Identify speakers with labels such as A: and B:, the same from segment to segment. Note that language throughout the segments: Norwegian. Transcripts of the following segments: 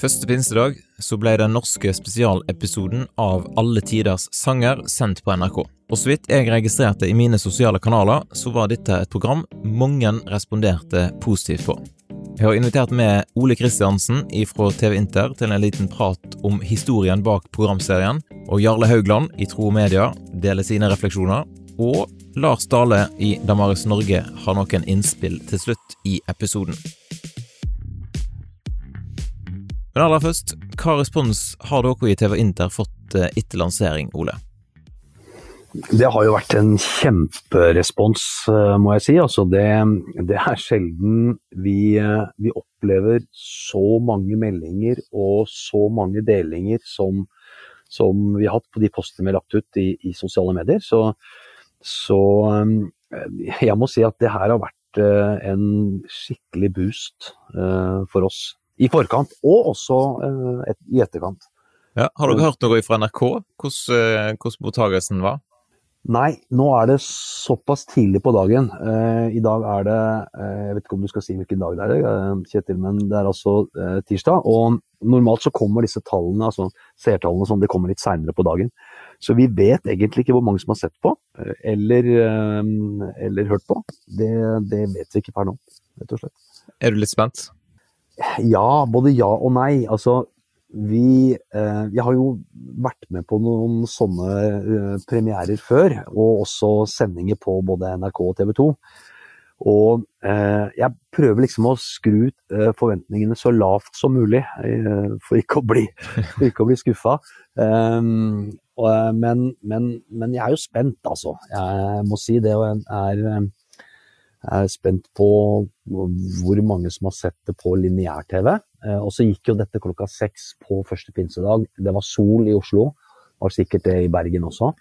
A: Første pinsedag så ble den norske spesialepisoden av Alle tiders sanger sendt på NRK. Og så vidt jeg registrerte i mine sosiale kanaler, så var dette et program mange responderte positivt på. Jeg har invitert med Ole Kristiansen fra TV Inter til en liten prat om historien bak programserien, og Jarle Haugland i Tro og Media deler sine refleksjoner, og Lars Dale i Damaris Norge har noen innspill til slutt i episoden. Men aller først, hva respons har dere i TV Inter fått eh, etter lansering, Ole?
B: Det har jo vært en kjemperespons, eh, må jeg si. Altså det, det, er sjelden vi, eh, vi, opplever så mange meldinger og så mange delinger som, som vi har hatt på de postene vi har lagt ut i, i sosiale medier. Så, så, jeg må si at det her har vært en skikkelig boost for oss i forkant, og også uh, et, i etterkant.
A: Ja, har dere hørt noe fra NRK? Hvordan, uh, hvordan mottagelsen var?
B: Nei, nå er det såpass tidlig på dagen. Uh, I dag er det Jeg vet ikke om du skal si hvilken dag det er, Kjetil, men det er altså tirsdag. Og normalt så kommer disse tallene, altså seertallene, sånn, de kommer litt seinere på dagen. Så vi vet egentlig ikke hvor mange som har sett på, eller, eller hørt på. Det, det vet vi ikke per nå, rett og slett.
A: Er du litt spent?
B: Ja, både ja og nei. Altså, vi eh, Jeg har jo vært med på noen sånne eh, premierer før, og også sendinger på både NRK og TV 2. Og eh, jeg prøver liksom å skru eh, forventningene så lavt som mulig, eh, for ikke å bli, ikke bli skuffa. Um, men, men, men, jeg er jo spent, altså. Jeg må si det. Og jeg er jeg er spent på hvor mange som har sett det på lineær-TV. Eh, og så gikk jo dette klokka seks på første pinsedag. Det var sol i Oslo, var sikkert det i Bergen også.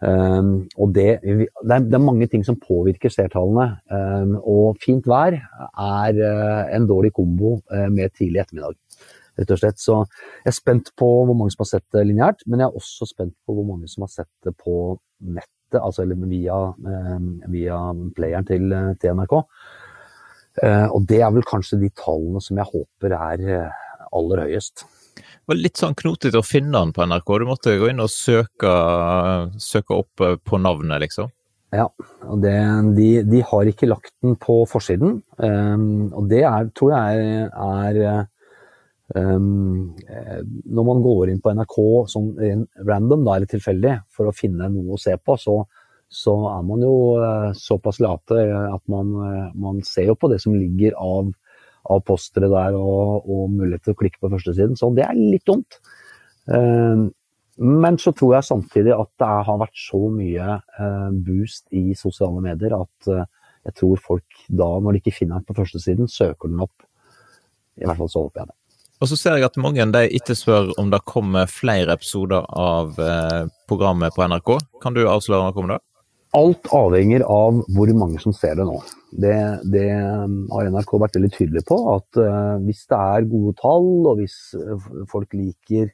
B: Um, og det, det, er, mange ting som påvirker seertallene. Um, og fint vær er en dårlig kombo med tidlig ettermiddag. Rett og slett. Så jeg er spent på hvor mange som har sett det lineært, men jeg er også spent på hvor mange som har sett det på nett nettet, altså via, eh, via playeren til, til NRK. Eh, og det er vel kanskje de tallene som jeg håper er eh, aller høyest.
A: Det var litt sånn knotete å finne den på NRK. Du måtte gå inn og søke, søke opp på navnet, liksom.
B: Ja, og det, de, de, har ikke lagt den på forsiden. Og det er, tror jeg er Um, når man går inn på NRK sånn random, da, eller tilfeldig, for å finne noe å se på, så, så er man jo uh, såpass late at man, uh, man, ser jo på det som ligger av, av postere der og, og, mulighet til å klikke på førstesiden. Så det er litt dumt. Uh, men så tror jeg samtidig at det har vært så mye boost i sosiale medier at jeg tror folk da, når de ikke finner den på førstesiden, søker den opp. I hvert fall så håper jeg det.
A: Og så ser jeg at mange de etterspør om det kommer flere episoder av eh, programmet på NRK. Kan du avsløre noe om det?
B: Alt avhenger av hvor mange som ser det nå. Det, det har NRK vært veldig tydelig på. At uh, hvis det er gode tall, og hvis eh, folk liker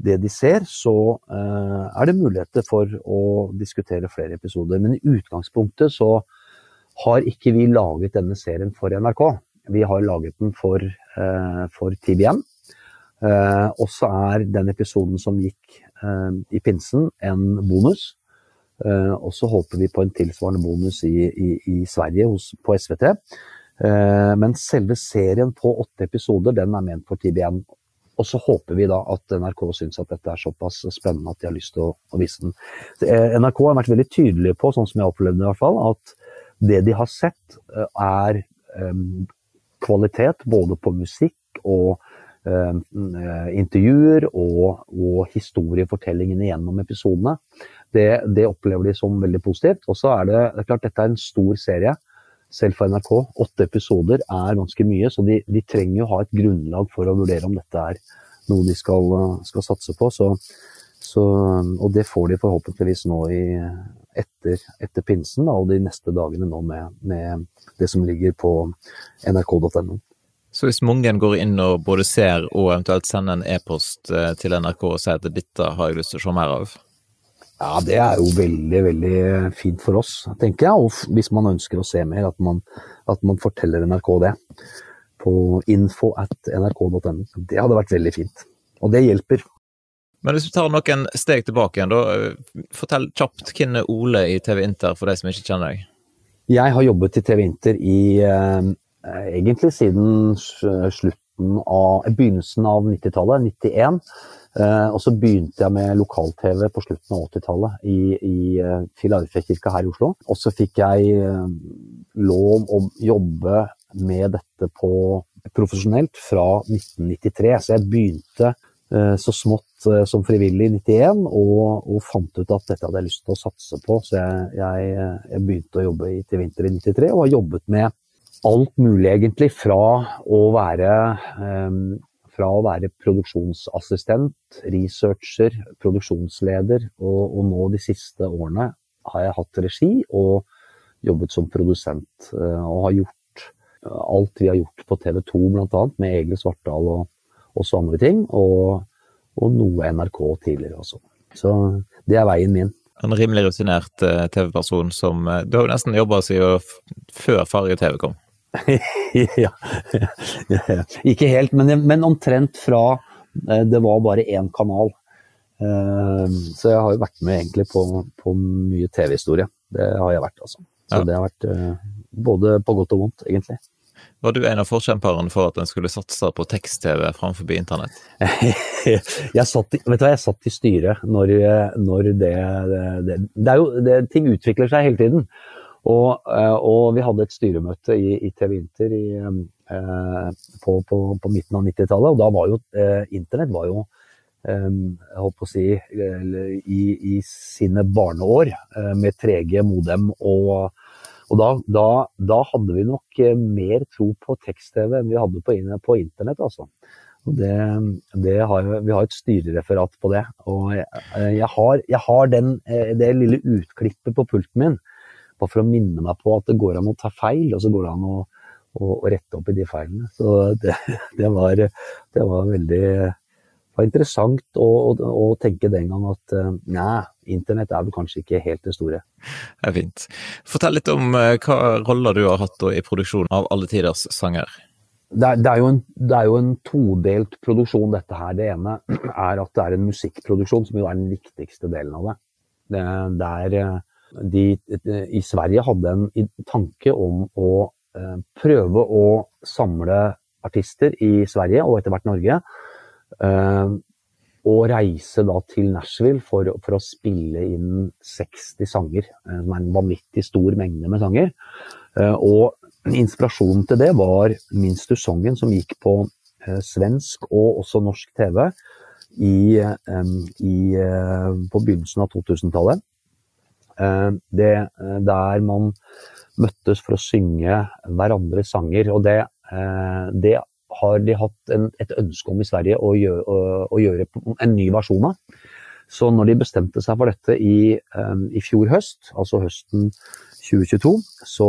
B: det de ser, så er det muligheter for å diskutere flere episoder. Men i utgangspunktet så har ikke vi laget denne serien for NRK. Vi har laget den for, uh, for TBM. Uh, og så er den episoden som gikk uh, i pinsen, en bonus. og så håper vi på en tilsvarende bonus i, i, i Sverige hos, på SVT. men selve serien på åtte episoder, den er ment for TBM. Og så håper vi da at NRK syns at dette er såpass spennende at de har lyst til å, å vise den. NRK har vært veldig tydelige på, sånn som jeg opplevde det i hvert fall, at det de har sett er um, kvalitet både på musikk og eh, intervjuer og, og, historiefortellingene gjennom episodene. Det, det, opplever de som veldig positivt. Og så er det, det er klart dette er en stor serie, selv for NRK. Åtte episoder er ganske mye, så de, de trenger å ha et grunnlag for å vurdere om dette er noe de skal, skal satse på. Så, så, og det får de forhåpentligvis nå i, etter, etter pinsen da, og de neste dagene nå med, med det som ligger på nrk.no.
A: Så hvis mange går inn og både ser og eventuelt sender en e-post eh, til NRK og sier at dette har jeg lyst til å se mer av?
B: Ja, det er jo veldig, veldig fint for oss, tenker jeg. Og hvis man ønsker å se mer, at man, at man forteller NRK det. på info at nrk.no. Det hadde vært veldig fint. Og det hjelper.
A: Men hvis vi tar noen steg tilbake igjen, da. Eh, fortell kjapt hvem er Ole i TV Inter, for de som ikke kjenner deg?
B: Jeg har jobbet i TV Inter i eh, egentlig siden slutten av begynnelsen av 90-tallet, 91. Eh, og så begynte jeg med lokal-TV på slutten av 80-tallet i, i eh, Filadelfia-kirka her i Oslo. Og så fikk jeg eh, lov å jobbe med dette på profesjonelt fra 1993. Så jeg begynte Eh, så smått eh, som frivillig i 91 og, og, fant ut at dette hadde jeg lyst til å satse på. Så jeg, jeg, jeg begynte å jobbe til vinter i 93 og har jobbet med alt mulig egentlig. Fra å være, um, fra å være produksjonsassistent, researcher, produksjonsleder og, og, nå de siste årene har jeg hatt regi og jobbet som produsent. Og har gjort alt vi har gjort på TV 2 bl.a. med Egil Svartdal og også andre ting. Og, og noe NRK tidligere også. Så det er veien min.
A: En rimelig rutinert uh, TV-person som uh, Du har jo nesten jobba siden før farge-TV kom?
B: ja. Ikke helt, men, men, omtrent fra uh, det var bare én kanal. så jeg har jo vært med egentlig på, på mye TV-historie. Det har jeg vært, altså. Så ja. det har vært både på godt og vondt, egentlig.
A: Var du en av forkjemperne for at en skulle satse på tekst-TV framfor internett?
B: jeg, satt, vet du hva, jeg satt i styret når, når det, det, det, er jo, det, Ting utvikler seg hele tiden. Og, eh, og vi hadde et styremøte i, i TV Inter i, eh, på, på, på, midten av 90-tallet, og da var jo eh, internett var jo jeg holdt på å si, i, i sine barneår med 3G, modem og og da, da, da, hadde vi nok eh, mer tro på tekst-TV enn vi hadde på, på internett, altså. Det, det har, vi har et styrereferat på det. Og jeg, eh, jeg har, jeg har den, eh, det lille utklippet på pulten min, bare for å minne meg på at det går an å ta feil, og så går det an å, å, å rette opp i de feilene. Så det, det, var, var veldig var interessant å, å, å, tenke den gang at nei, internett er vel kanskje ikke helt det store.
A: Det er fint. Fortell litt om uh, hva roller du har hatt i produksjonen av Alle tiders sanger.
B: Det er, det, er en, det er, jo en, todelt produksjon, dette her. Det ene er at det er en musikkproduksjon, som jo er den viktigste delen av det. det, der er, eh, de, de, I Sverige hadde en tanke om å prøve å samle artister i Sverige, og etter hvert Norge, og reise da til Nashville for, for, å spille inn 60 sanger, eh, som er en vanvittig stor mengde med sanger. Uh, og inspirasjonen til det var Minst som gikk på uh, svensk og også norsk TV i, i, på begynnelsen av 2000-tallet. der man møttes for å synge hverandres sanger. Og det, det har de hatt en, et ønske om i Sverige å gjøre, å, å gjøre, en ny versjon av. Så når de bestemte seg for dette i, um, i fjor høst, altså høsten 2022, så,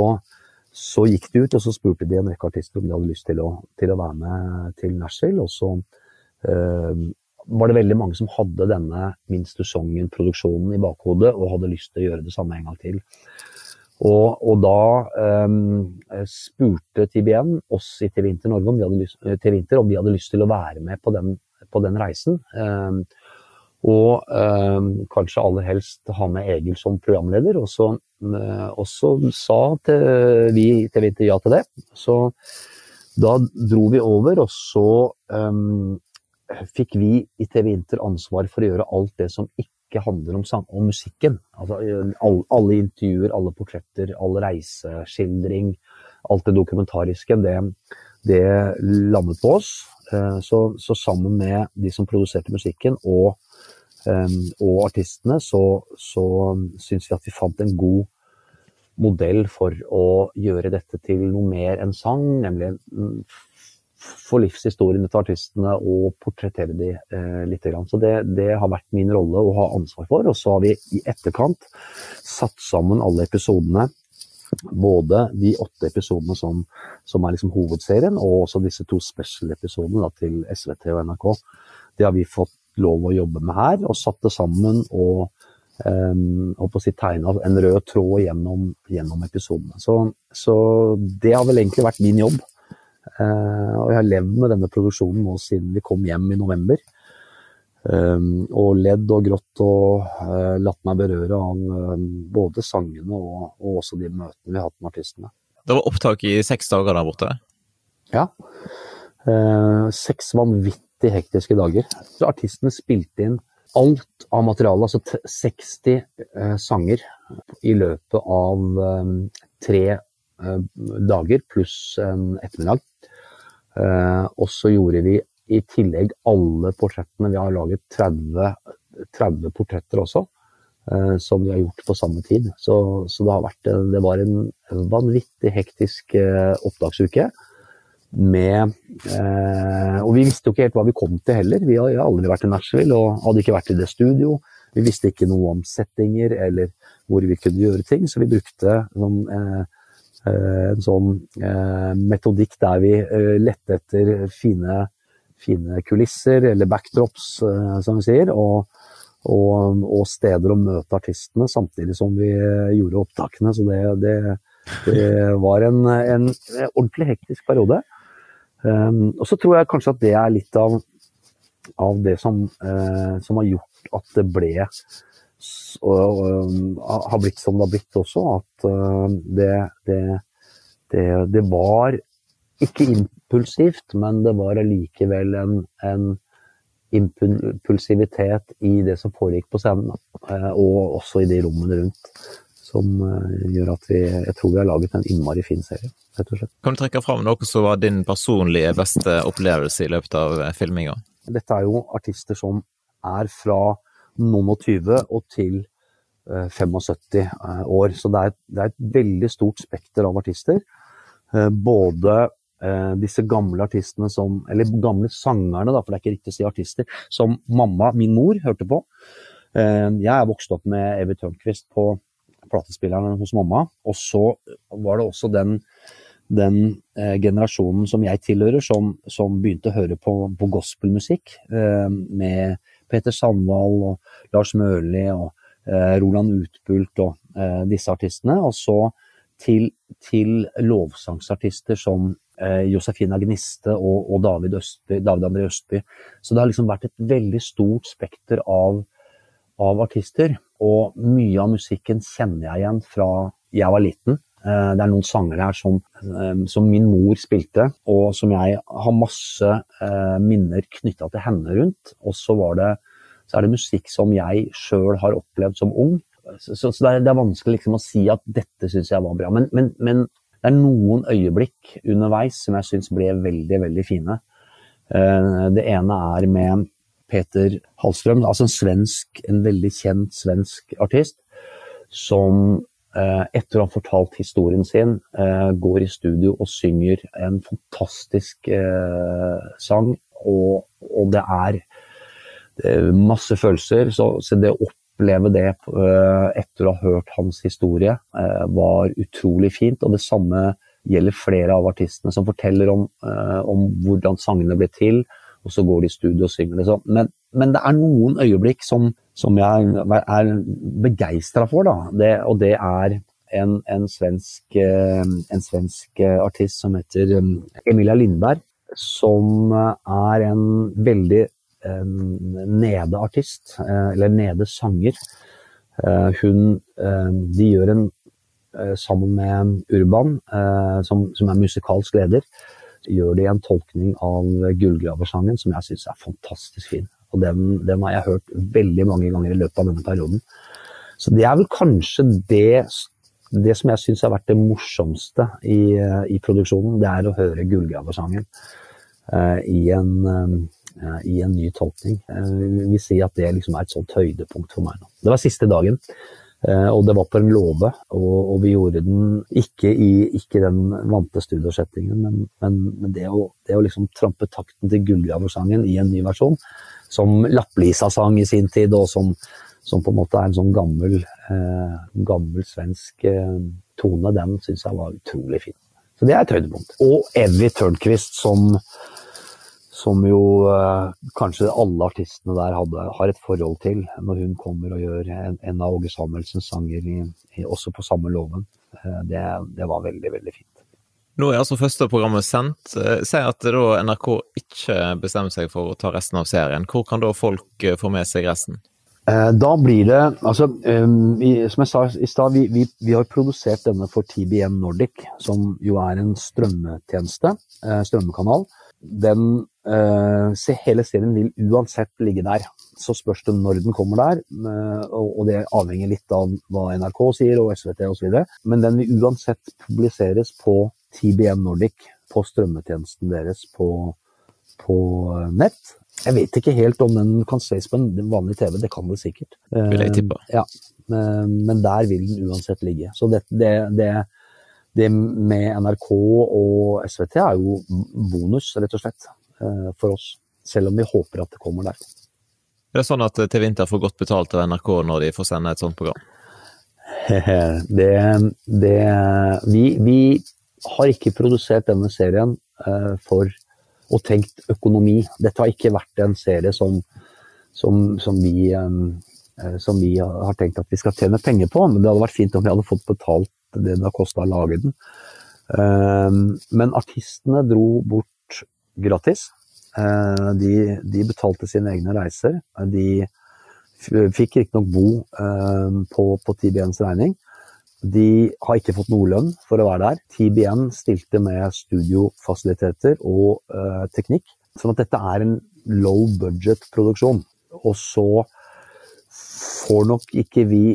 B: så, gikk de ut og så spurte de en rekke artister om de hadde lyst til å, til å være med til Nashville. Og så uh, var det veldig mange som hadde denne Minst du Songen-produksjonen i bakhodet og hadde lyst til å gjøre det samme en gang til. Og, og da um, spurte TBN oss i TV Inter Norge om vi, hadde lyst, eh, Inter, om vi hadde lyst til å være med på den, på den reisen. Um, og um, kanskje aller helst ha med Egil som programleder. Og så, uh, og så sa til, vi i TV Inter ja til det. Så da dro vi over, og så fikk vi i TV Inter ansvar for å gjøre alt det som ikke ikke handler om, sang, om musikken. Altså, alle, alle, intervjuer, alle portretter, all reiseskildring, alt det dokumentariske, det, det landet på oss. Eh, så, så, sammen med de som produserte musikken og, og artistene, så, så syns vi at vi fant en god modell for å gjøre dette til noe mer enn sang, nemlig få livshistoriene til artistene og portrettere de eh, litt. Så det, det, har vært min rolle å ha ansvar for. Og så har vi i etterkant satt sammen alle episodene. Både de åtte episodene som, som er liksom hovedserien, og også disse to special-episodene til SVT og NRK. Det har vi fått lov å jobbe med her, og satt det sammen og um, og si, tegna en rød tråd gjennom, gjennom episodene. Så, så, det har vel egentlig vært min jobb Eh, og jeg har levd med denne produksjonen nå siden vi kom hjem i november. Um, og ledd og grått og uh, latt meg berøre av um, både sangene og, og, også de møtene vi har hatt med artistene.
A: Det var opptak i seks dager der borte?
B: Ja. Uh, seks vanvittig hektiske dager. Så artistene spilte inn alt av materialet, altså 60 uh, sanger, i løpet av um, tre dager pluss en ettermiddag. Og så gjorde vi i tillegg alle portrettene. Vi har laget 30, 30 portretter også, eh, som vi har gjort på samme tid. Så, så det, vært, det, var en vanvittig hektisk eh, opptaksuke. Med eh, Og vi visste jo ikke helt hva vi kom til heller. Vi har, aldri vært i Nashville og hadde ikke vært i det studio. Vi visste ikke noe om settinger eller hvor vi kunne gjøre ting, så vi brukte sånn, eh, eh en sånn eh, metodikk der vi lette etter fine fine kulisser, eller backdrops, eh, som vi sier. Og, og, og, steder å møte artistene, samtidig som vi gjorde opptakene. Så det, det, det var en, en, ordentlig hektisk periode. Um, og så tror jeg kanskje at det er litt av, av det som, uh, som, har gjort at det ble og, og, har blitt som det har blitt også. At uh, det, det, det, var ikke impulsivt, men det var allikevel en, en impulsivitet i det som foregikk på scenen, eh, og også i de rommene rundt. Som eh, gjør at vi Jeg tror vi har laget en innmari fin serie, rett og slett.
A: Kan du trekke fram noe som var din personlige beste opplevelse i løpet av eh, filminga?
B: Dette er jo artister som er fra noen og tyve og til 75 år. Så det er, det er et veldig stort spekter av artister. Både eh, disse gamle artistene som Eller gamle sangerne, da, for det er ikke riktig å si artister. Som mamma, min mor, hørte på. Eh, jeg er vokst opp med Evy Tørnquist på platespilleren hos mamma. Og så var det også den, den eh, generasjonen som jeg tilhører, som, som begynte å høre på, på gospelmusikk. Eh, med Peter Sandvall og Lars Mørli og eh, Roland Utbult og eh, disse artistene. Og så til, til lovsangsartister som eh, Josefina Gniste og, og David, Østby, David, André Østby. Så det har liksom vært et veldig stort spekter av, av, artister. Og mye av musikken kjenner jeg igjen fra jeg var liten. Eh, det er noen sanger her som, eh, som, min mor spilte, og som jeg har masse eh, minner knytta til henne rundt. Og så, det, så er det musikk som jeg sjøl har opplevd som ung. Så, så det, er, det, er, vanskelig liksom å si at dette syns jeg var bra. Men, men, men det er noen øyeblikk underveis som jeg syns ble veldig, veldig fine. Det ene er med Peter Hallstrøm, altså en svensk, en veldig kjent svensk artist, som etter å ha fortalt historien sin, eh, går i studio og synger en fantastisk sang. Og, og det er masse følelser. Så, så det å oppleve det eh, etter å ha hørt hans historie, eh, var utrolig fint. Og det samme gjelder flere av artistene som forteller om, eh, om hvordan sangene ble til, og så går de i studio og synger det sånn. Men, men, det er noen øyeblikk som, som jeg er begeistra for, da. Det, og det er en, en, svensk, en svensk artist som heter Emilia Lindberg, som er en veldig nede-artist, eh, eller nede-sanger. Eh, hun eh, De gjør en sammen med Urban, som, som, er musikalsk leder, gjør de en tolkning av Gullgraversangen som jeg syns er fantastisk fin. Og den, den, har jeg hørt veldig mange ganger i løpet av denne perioden. Så det er vel kanskje det, det som jeg syns har vært det morsomste i, i, produksjonen. Det er å høre Gullgraversangen uh, i Eh, i en ny tolkning. Uh, vi vil si at det liksom er et sånt høydepunkt for meg nå. Det var siste dagen. Eh, og det var på en låve, og, og, vi gjorde den ikke i ikke den vante studiosettingen, men, men, det, å, det, å, liksom trampe takten til Gullgraversangen i en ny versjon, som Lapplisa sang i sin tid, og som, som på en måte er en sånn gammel, eh, gammel svensk eh, tone, den syns jeg var utrolig fin. Så det er et høydepunkt. Og Evy Tørnquist som som jo eh, kanskje alle artistene der hadde, har et forhold til når hun kommer og gjør en, en av Åge Samuelsens sanger i, i, også på samme låven. Eh, det, det, var veldig, veldig fint.
A: Nå er altså første programmet sendt. Eh, si at NRK ikke bestemmer seg for å ta resten av serien. Hvor kan da folk få med seg resten?
B: Da blir det altså, Som jeg sa i stad, vi, vi, vi, har produsert denne for TBN Nordic, som jo er en strømmetjeneste, strømmekanal. Den, hele serien vil uansett ligge der. Så spørs det når den kommer der, og det avhenger litt av hva NRK sier og SVT osv. Men den vil uansett publiseres på TBN Nordic på strømmetjenesten deres på, på nett. Jeg vet ikke helt om den kan ses på en vanlig TV, det kan det sikkert.
A: Vil jeg tippe.
B: Ja, men der vil den uansett ligge. Så det, det, det, det med NRK og SVT er jo bonus, rett og slett, eh, for oss. Selv om vi håper at det kommer der.
A: Det er sånn at TV Inter får godt betalt av NRK når de får sende et sånt program?
B: det, det vi, vi har ikke produsert denne serien uh, for og tenkt økonomi. Dette har ikke vært en serie som, som, som, vi, um, som, vi, har tenkt at vi skal tjene penger på, men det hadde vært fint om vi hadde fått betalt det det har kosta å lage den. Uh, men artistene dro bort gratis. Uh, de, de, betalte sine egne reiser. De fikk riktignok bo på, på TBNs regning, de har ikke fått noe lønn for å være der. TBN stilte med studiofasiliteter og uh, teknikk. Sånn at dette er en low budget-produksjon. Og så får nok ikke vi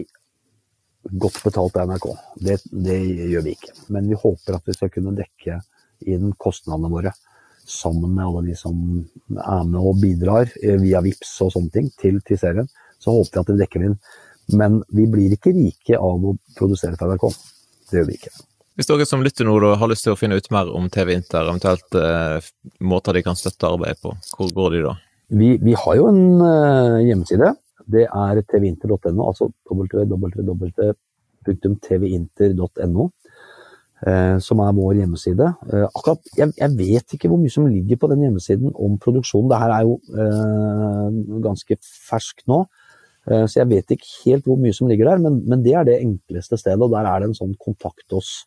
B: godt betalt av NRK. Det, det, gjør vi ikke. Men vi håper at vi skal kunne dekke inn kostnadene våre sammen med alle de som er med og bidrar eh, via VIPS og sånne ting til, til serien. Så håper vi at vi dekker inn men vi blir ikke rike av å produsere for NRK. Det gjør vi ikke.
A: Hvis dere som lytter nå har lyst til å finne ut mer om TV Inter, eventuelt eh, måter de kan støtte arbeidet på, hvor går de da?
B: Vi, vi har jo en eh, hjemmeside. Det er tvinter.no, altså www.tvinter.no. Eh, som er vår hjemmeside. Eh, akkurat, jeg, jeg, vet ikke hvor mye som ligger på den hjemmesiden om produksjonen. Det her er jo eh, ganske ferskt nå. Så jeg vet ikke helt hvor mye som ligger der, men, men det er det enkleste stedet. Og der er det en sånn kontakt oss-bit,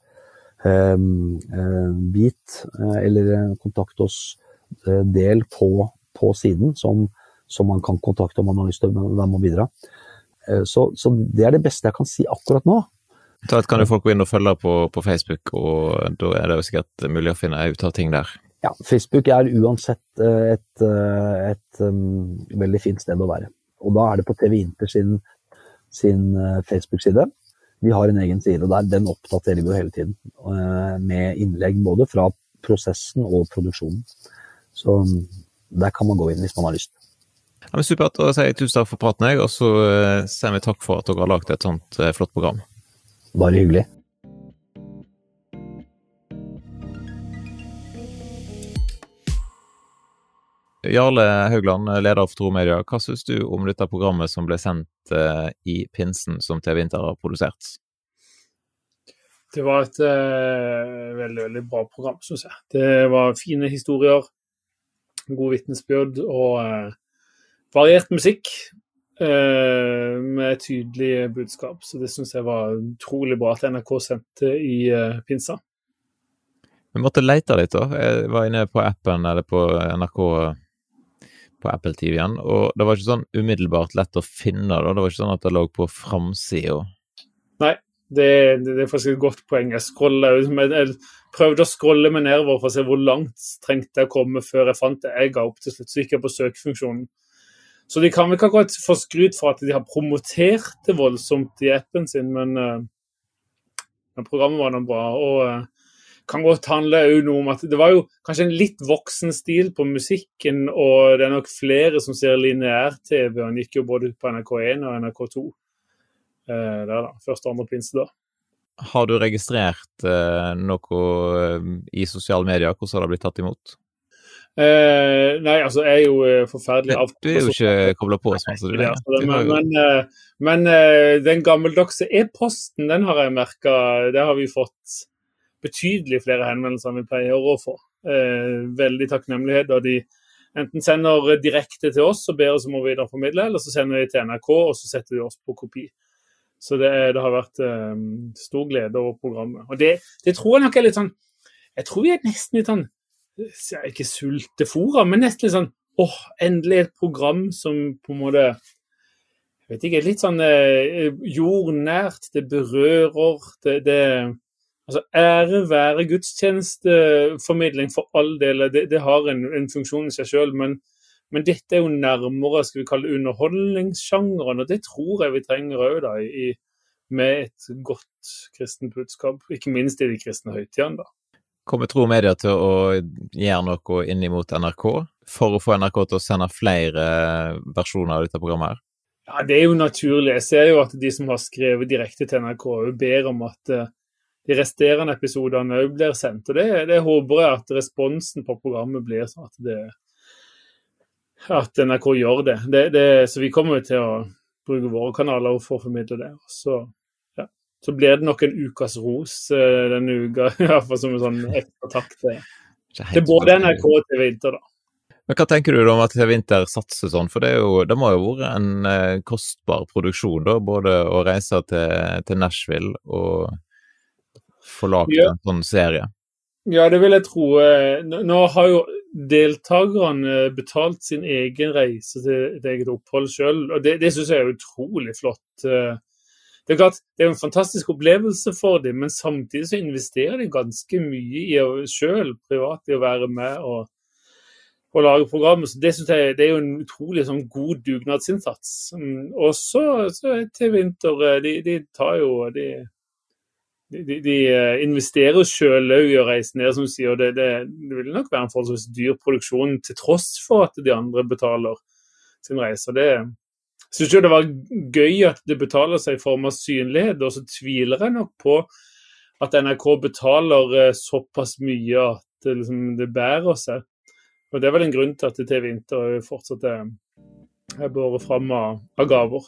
B: eller kontakt oss-del på, på, siden, som, som, man kan kontakte om man har lyst til å være med og bidra. Så, så, det er det beste jeg kan si akkurat nå.
A: Da kan jo folk gå inn og følge på, på Facebook, og da er det jo sikkert mulig å finne ut av ting der.
B: Ja, Facebook er uansett et, et, et um, veldig fint sted å være. Og da er det på TV Inter sin, sin eh, Facebook-side. Vi har en egen side, der, den oppdaterer vi jo hele tiden. Eh, med innlegg både fra prosessen og produksjonen. Så mm, der kan man gå inn hvis man har lyst.
A: Ja, men supert. Da sier jeg tusen takk for praten, jeg, og så eh, sier vi takk for at dere har laget et sånt flott program.
B: Bare hyggelig.
A: Jarle Haugland, leder for Tro Media. Hva syns du om dette programmet som ble sendt uh, i pinsen, som TV Inter har produsert?
C: Det var et uh, veldig, veldig bra program, syns jeg. Det var fine historier, god vitnesbyrd og uh, variert musikk. med tydelige budskap. Så det syns jeg var utrolig bra at NRK sendte i pinsa.
A: Vi måtte lete litt, da. Jeg var inne på appen eller på NRK på Apple TV igjen, og det var ikke sånn umiddelbart lett å finne det. Det var ikke sånn at det lå på framsida.
C: Nei, det, det, det, er faktisk et godt poeng. Jeg, scroller, jeg, prøvde å scrolle meg nedover for å se hvor langt trengte jeg å komme før jeg fant det. Jeg ga opp til slutt, så gikk jeg på søkefunksjonen. Så de kan vel ikke akkurat få skryt for at de har promotert det voldsomt i appen sin, men, uh, men programmet var nå bra. og uh, kan godt handle noe om at det var jo kanskje en litt voksen stil på musikken, og det er nok flere som ser lineær-TV. Han gikk jo både på NRK1 og NRK2 eh, der, da. Første og andre pinse da.
A: Har du registrert eh, noe eh, i sosiale medier? Hvordan har det blitt tatt imot?
C: Eh, nei, altså jeg er jo eh, forferdelig
A: av... Du er jo ikke kobla på så masse, du. er.
C: det, men, men, eh, men den gammeldagse e-posten, den har jeg merka. Det har vi fått betydelig flere henvendelser enn vi pleier å få. Eh, veldig takknemlighet. og de enten sender direkte til oss og ber oss om å videreformidle, eller så sender de til NRK og så setter de oss på kopi. Så det, det har vært eh, stor glede over programmet. Og det, det, tror jeg nok er litt sånn Jeg tror vi er nesten litt sånn Ikke sultefòra, men nesten litt sånn åh, endelig et program som på en måte jeg vet ikke, litt sånn eh, jordnært, det berører det, det Altså, ære være gudstjenesteformidling for all del, det, det har en, en, funksjon i seg sjøl, men, men, dette er jo nærmere skal vi kalle underholdningssjangeren, og det tror jeg vi trenger òg med et godt kristent budskap, ikke minst i de kristne høytidene.
A: Kommer Tro Media til å gjøre noe inn mot NRK for å få NRK til å sende flere versjoner av dette programmet? her?
C: Ja, Det er jo naturlig. Jeg ser jo at de som har skrevet direkte til NRK, ber om at uh, de resterende episodene òg blir sendt. og det, det, håper jeg at responsen på programmet blir sånn at, det, at NRK gjør det. det. Så vi kommer jo til å bruke våre kanaler for å formidle det. Så så blir det nok en ukas ros uh, denne uka, iallfall som en sånn ekstra takk til, til både NRK og TV Inter, da.
A: Men Hva tenker du om at TV Inter satser sånn, for det, jo, det må jo ha vært en uh, kostbar produksjon, da, både å reise til, til Nashville og få laget ja. en sånn serie?
C: Ja, det vil jeg tro. Eh, nå har jo deltakerne betalt sin egen reise til et eget opphold sjøl, og det, det syns jeg er utrolig flott. Det er klart, det er en fantastisk opplevelse for dem, men samtidig så investerer de ganske mye i sjøl privat i å være med og, og lage programmet. Så Det synes jeg det er jo en utrolig sånn, god dugnadsinnsats. Mm, og så, til vinter eh, de, de tar jo de, de, de eh, investerer sjøl òg i å reise ned, som du sier. og det, det, det, vil nok være en forholdsvis dyr produksjon, til tross for at de andre betaler sin reise. det syns jo det var gøy at det betaler seg i form av synlighet, og så tviler jeg nok på at NRK betaler eh, såpass mye at det, liksom, det bærer seg. Og Det er vel en grunn til at TV Inter fortsatt er båret fram av, av gaver.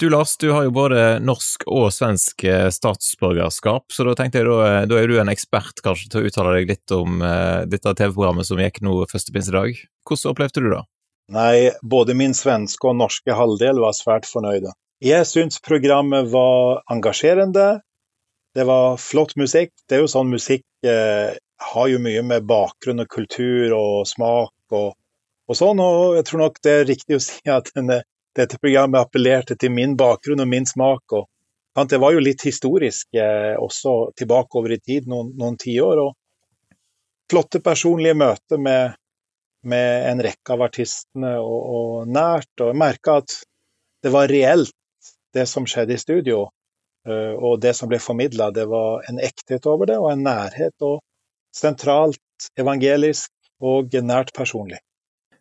A: Du Lars, du har jo både norsk og svensk eh, statsborgerskap, så da tenkte jeg da, eh, da er du en ekspert kanskje til å uttale deg litt om uh, dette TV-programmet som gikk nå første pinsedag. Hvordan opplevde du det?
D: Nei, både min svenske og norske halvdel var svært fornøyde. Jeg syns programmet var engasjerende. Det var flott musikk. Det er jo sånn musikk eh, har jo mye med bakgrunn og kultur og smak og, og sånn, og jeg tror nok det er riktig å si at den er dette programmet appellerte til min bakgrunn og min smak. og Det var jo litt historisk eh, også tilbake over i tid, noen, noen tiår. Og flotte personlige møter med, med, en rekke av artistene og, og nært. Og jeg merka at det var reelt, det som skjedde i studio. Uh, og det som ble formidla, det var en ekthet over det, og en nærhet. Og sentralt evangelisk og nært personlig.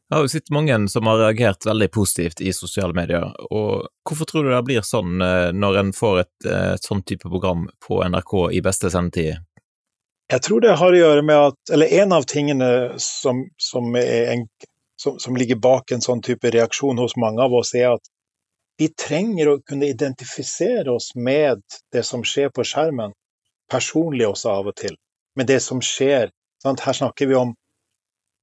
A: Jeg har jo sett mange som har reagert veldig positivt i sosiale medier, og hvorfor tror du det blir sånn eh, når en får et, eh, et sånn type program på NRK i beste sendetid?
D: Jeg tror det har å gjøre med at, eller en av tingene som, som, en, som, som ligger bak en sånn type reaksjon hos mange av oss, er at vi trenger å kunne identifisere oss med det som skjer på skjermen, personlig også av og til, med det som skjer. Sant? Her snakker vi om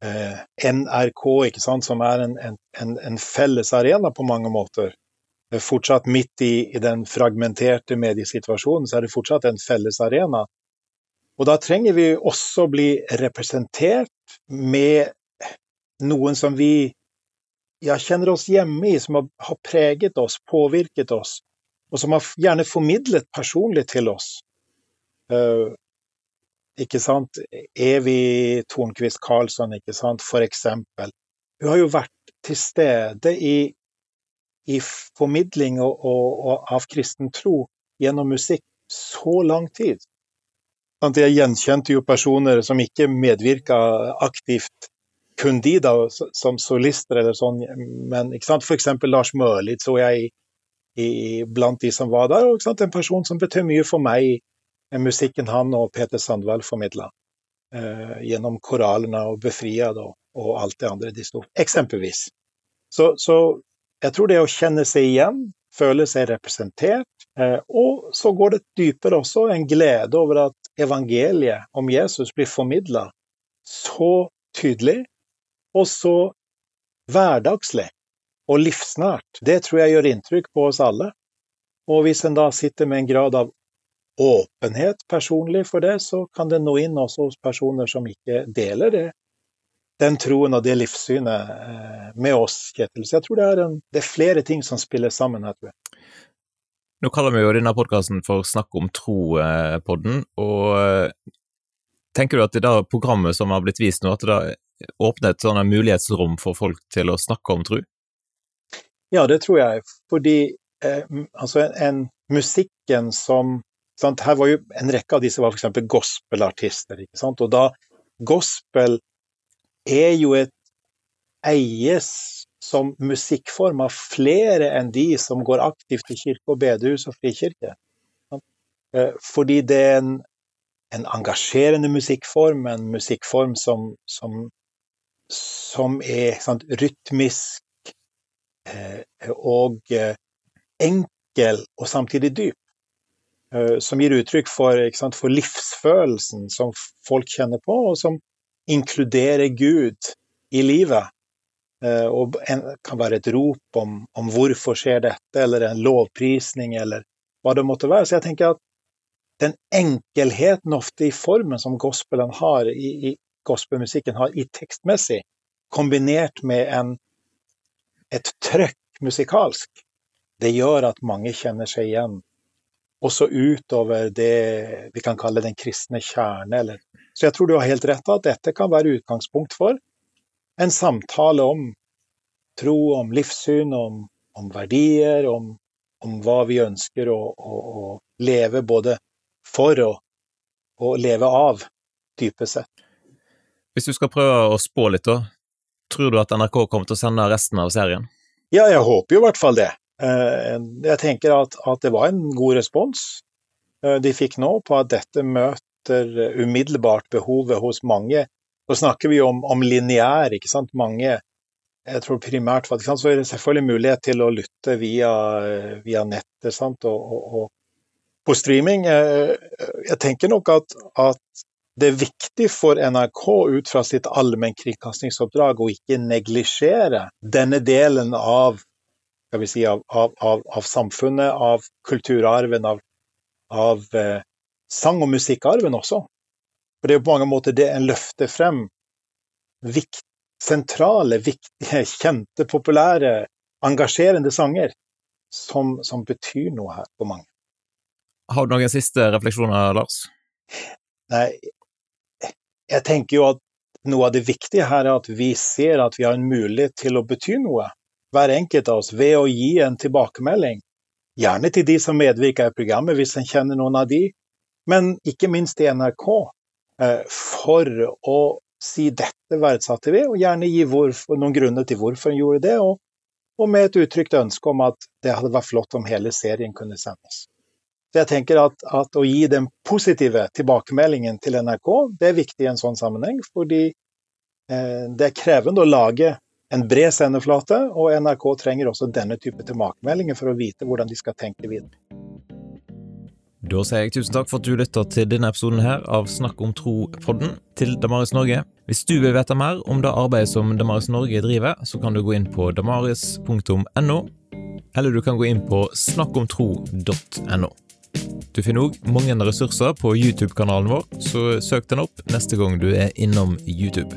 D: NRK, ikke sant, som er en, en, en felles arena på mange måter. Fortsatt midt i, i, den fragmenterte mediesituasjonen, så er det fortsatt en felles arena. Og da trenger vi også bli representert med noen som vi ja, kjenner oss hjemme i, som har, har preget oss, påvirket oss, og som har gjerne formidlet personlig til oss. Uh, ikke sant, Evy Tornquist Karlsson, ikke sant, for eksempel. Hun har jo vært til stede i, i formidling og, og, og av kristen tro gjennom musikk så lang tid. Jeg gjenkjente jo personer som ikke medvirka aktivt, kun de da, som solister eller sånn, men ikke sant? for eksempel Lars Mørlid så jeg i, i, blant de som var der, og en person som betød mye for meg musikken han og Peter Sandvall formidla. Eh, gjennom koralene og Befriad og, og, alt det andre de sto Eksempelvis. Så, så, jeg tror det å kjenne seg igjen, føle seg representert, eh, og så går det dypere også en glede over at evangeliet om Jesus blir formidla så tydelig og så hverdagslig og livsnært. Det tror jeg gjør inntrykk på oss alle. Og hvis en da sitter med en grad av åpenhet personlig for det, så kan det nå inn også hos personer som ikke deler det, den troen og det livssynet eh, med oss, Kjetil. Så jeg tror det er, en, det er flere ting som spiller sammen her, tror jeg.
A: Nå kaller vi jo denne podkasten for Snakk om tro-podden, og eh, tenker du at det der programmet som har blitt vist nå, at det da åpner et sånt mulighetsrom for folk til å snakke om tro?
D: Ja, det tror jeg. Fordi eh, altså en, en, musikken som sant? Her var jo en rekke av disse var f.eks. gospelartister. ikke sant? Og da gospel er jo et eies som musikkform av flere enn de som går aktivt i kirke og bedehus og frikirke. Eh, fordi det er en, en engasjerende musikkform, en musikkform som, som, som er sant, rytmisk eh, og eh, enkel og samtidig dyp. Som gir uttrykk for, sant, for livsfølelsen som folk kjenner på, og som inkluderer Gud i livet. Eh, og en, kan være et rop om, om, hvorfor skjer dette, eller en lovprisning, eller hva det måtte være. Så jeg tenker at den enkelheten ofte i formen som gospelen har, i, i gospelmusikken har i tekstmessig, kombinert med en, et trøkk musikalsk, det gjør at mange kjenner seg igjen. Også utover det vi kan kalle den kristne kjerne, eller så jeg tror du har helt rett at dette kan være utgangspunkt for en samtale om tro, om livssyn, om, om verdier, om, om, hva vi ønsker å, å, å leve både for og, og leve av, dypest sett.
A: Hvis du skal prøve å spå litt, da. Tror du at NRK kommer til å sende resten av serien?
D: Ja, jeg håper jo i hvert fall det. Eh, jeg tenker at, at det var en god respons eh, de fikk nå på at dette møter eh, umiddelbart behovet hos mange. Nå snakker vi om, om lineær, ikke sant. Mange jeg tror primært for, Så er det selvfølgelig mulighet til å lytte via, via nettet sant? Og, og, og, på streaming. Jeg tenker nok at, at, det er viktig for NRK ut fra sitt allmennkringkastingsoppdrag å ikke neglisjere denne delen av, si, av, av, av samfunnet, av kulturarven, av, av sang- og musikkarven også. For det er på mange måter det en løfter frem. Vikt, sentrale, viktige, kjente, populære, engasjerende sanger som, som, betyr noe her for mange.
A: Har du noen siste refleksjoner, Lars?
D: Nei, jeg tenker jo at noe av det viktige her er at vi ser at vi har en mulighet til å bety noe, hver enkelt av oss, ved å gi en tilbakemelding. Gjerne til de som medvirker i programmet, hvis en kjenner noen av de, men ikke minst i NRK, eh, for å si dette verdsatte vi, og gjerne gi noen grunner til hvorfor en gjorde det, og, og, med et uttrykt ønske om at det hadde vært flott om hele serien kunne sendes. Så jeg tenker at, at å gi den positive tilbakemeldingen til NRK, det er viktig i en sånn sammenheng, fordi eh, det er krevende å lage en bred sendeflate, og NRK trenger også denne type tilbakemeldinger for å vite hvordan de skal tenke videre.
A: Da sier jeg tusen takk for at du lytter til denne episoden her av Snakk om tro-podden til Damaris Norge. Hvis du vil vite mer om det arbeidet som Damaris Norge driver, så kan du gå inn på damaris.no, eller du kan gå inn på snakkomtro.no. Du finner òg mange ressurser på YouTube-kanalen vår, så søk den opp neste gang du er innom YouTube.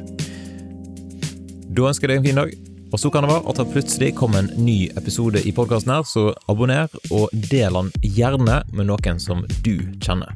A: Da ønsker jeg deg en fin dag. Og så kan det være at det plutselig kommer en ny episode i podkasten her, så abonner og del den gjerne med noen som du kjenner.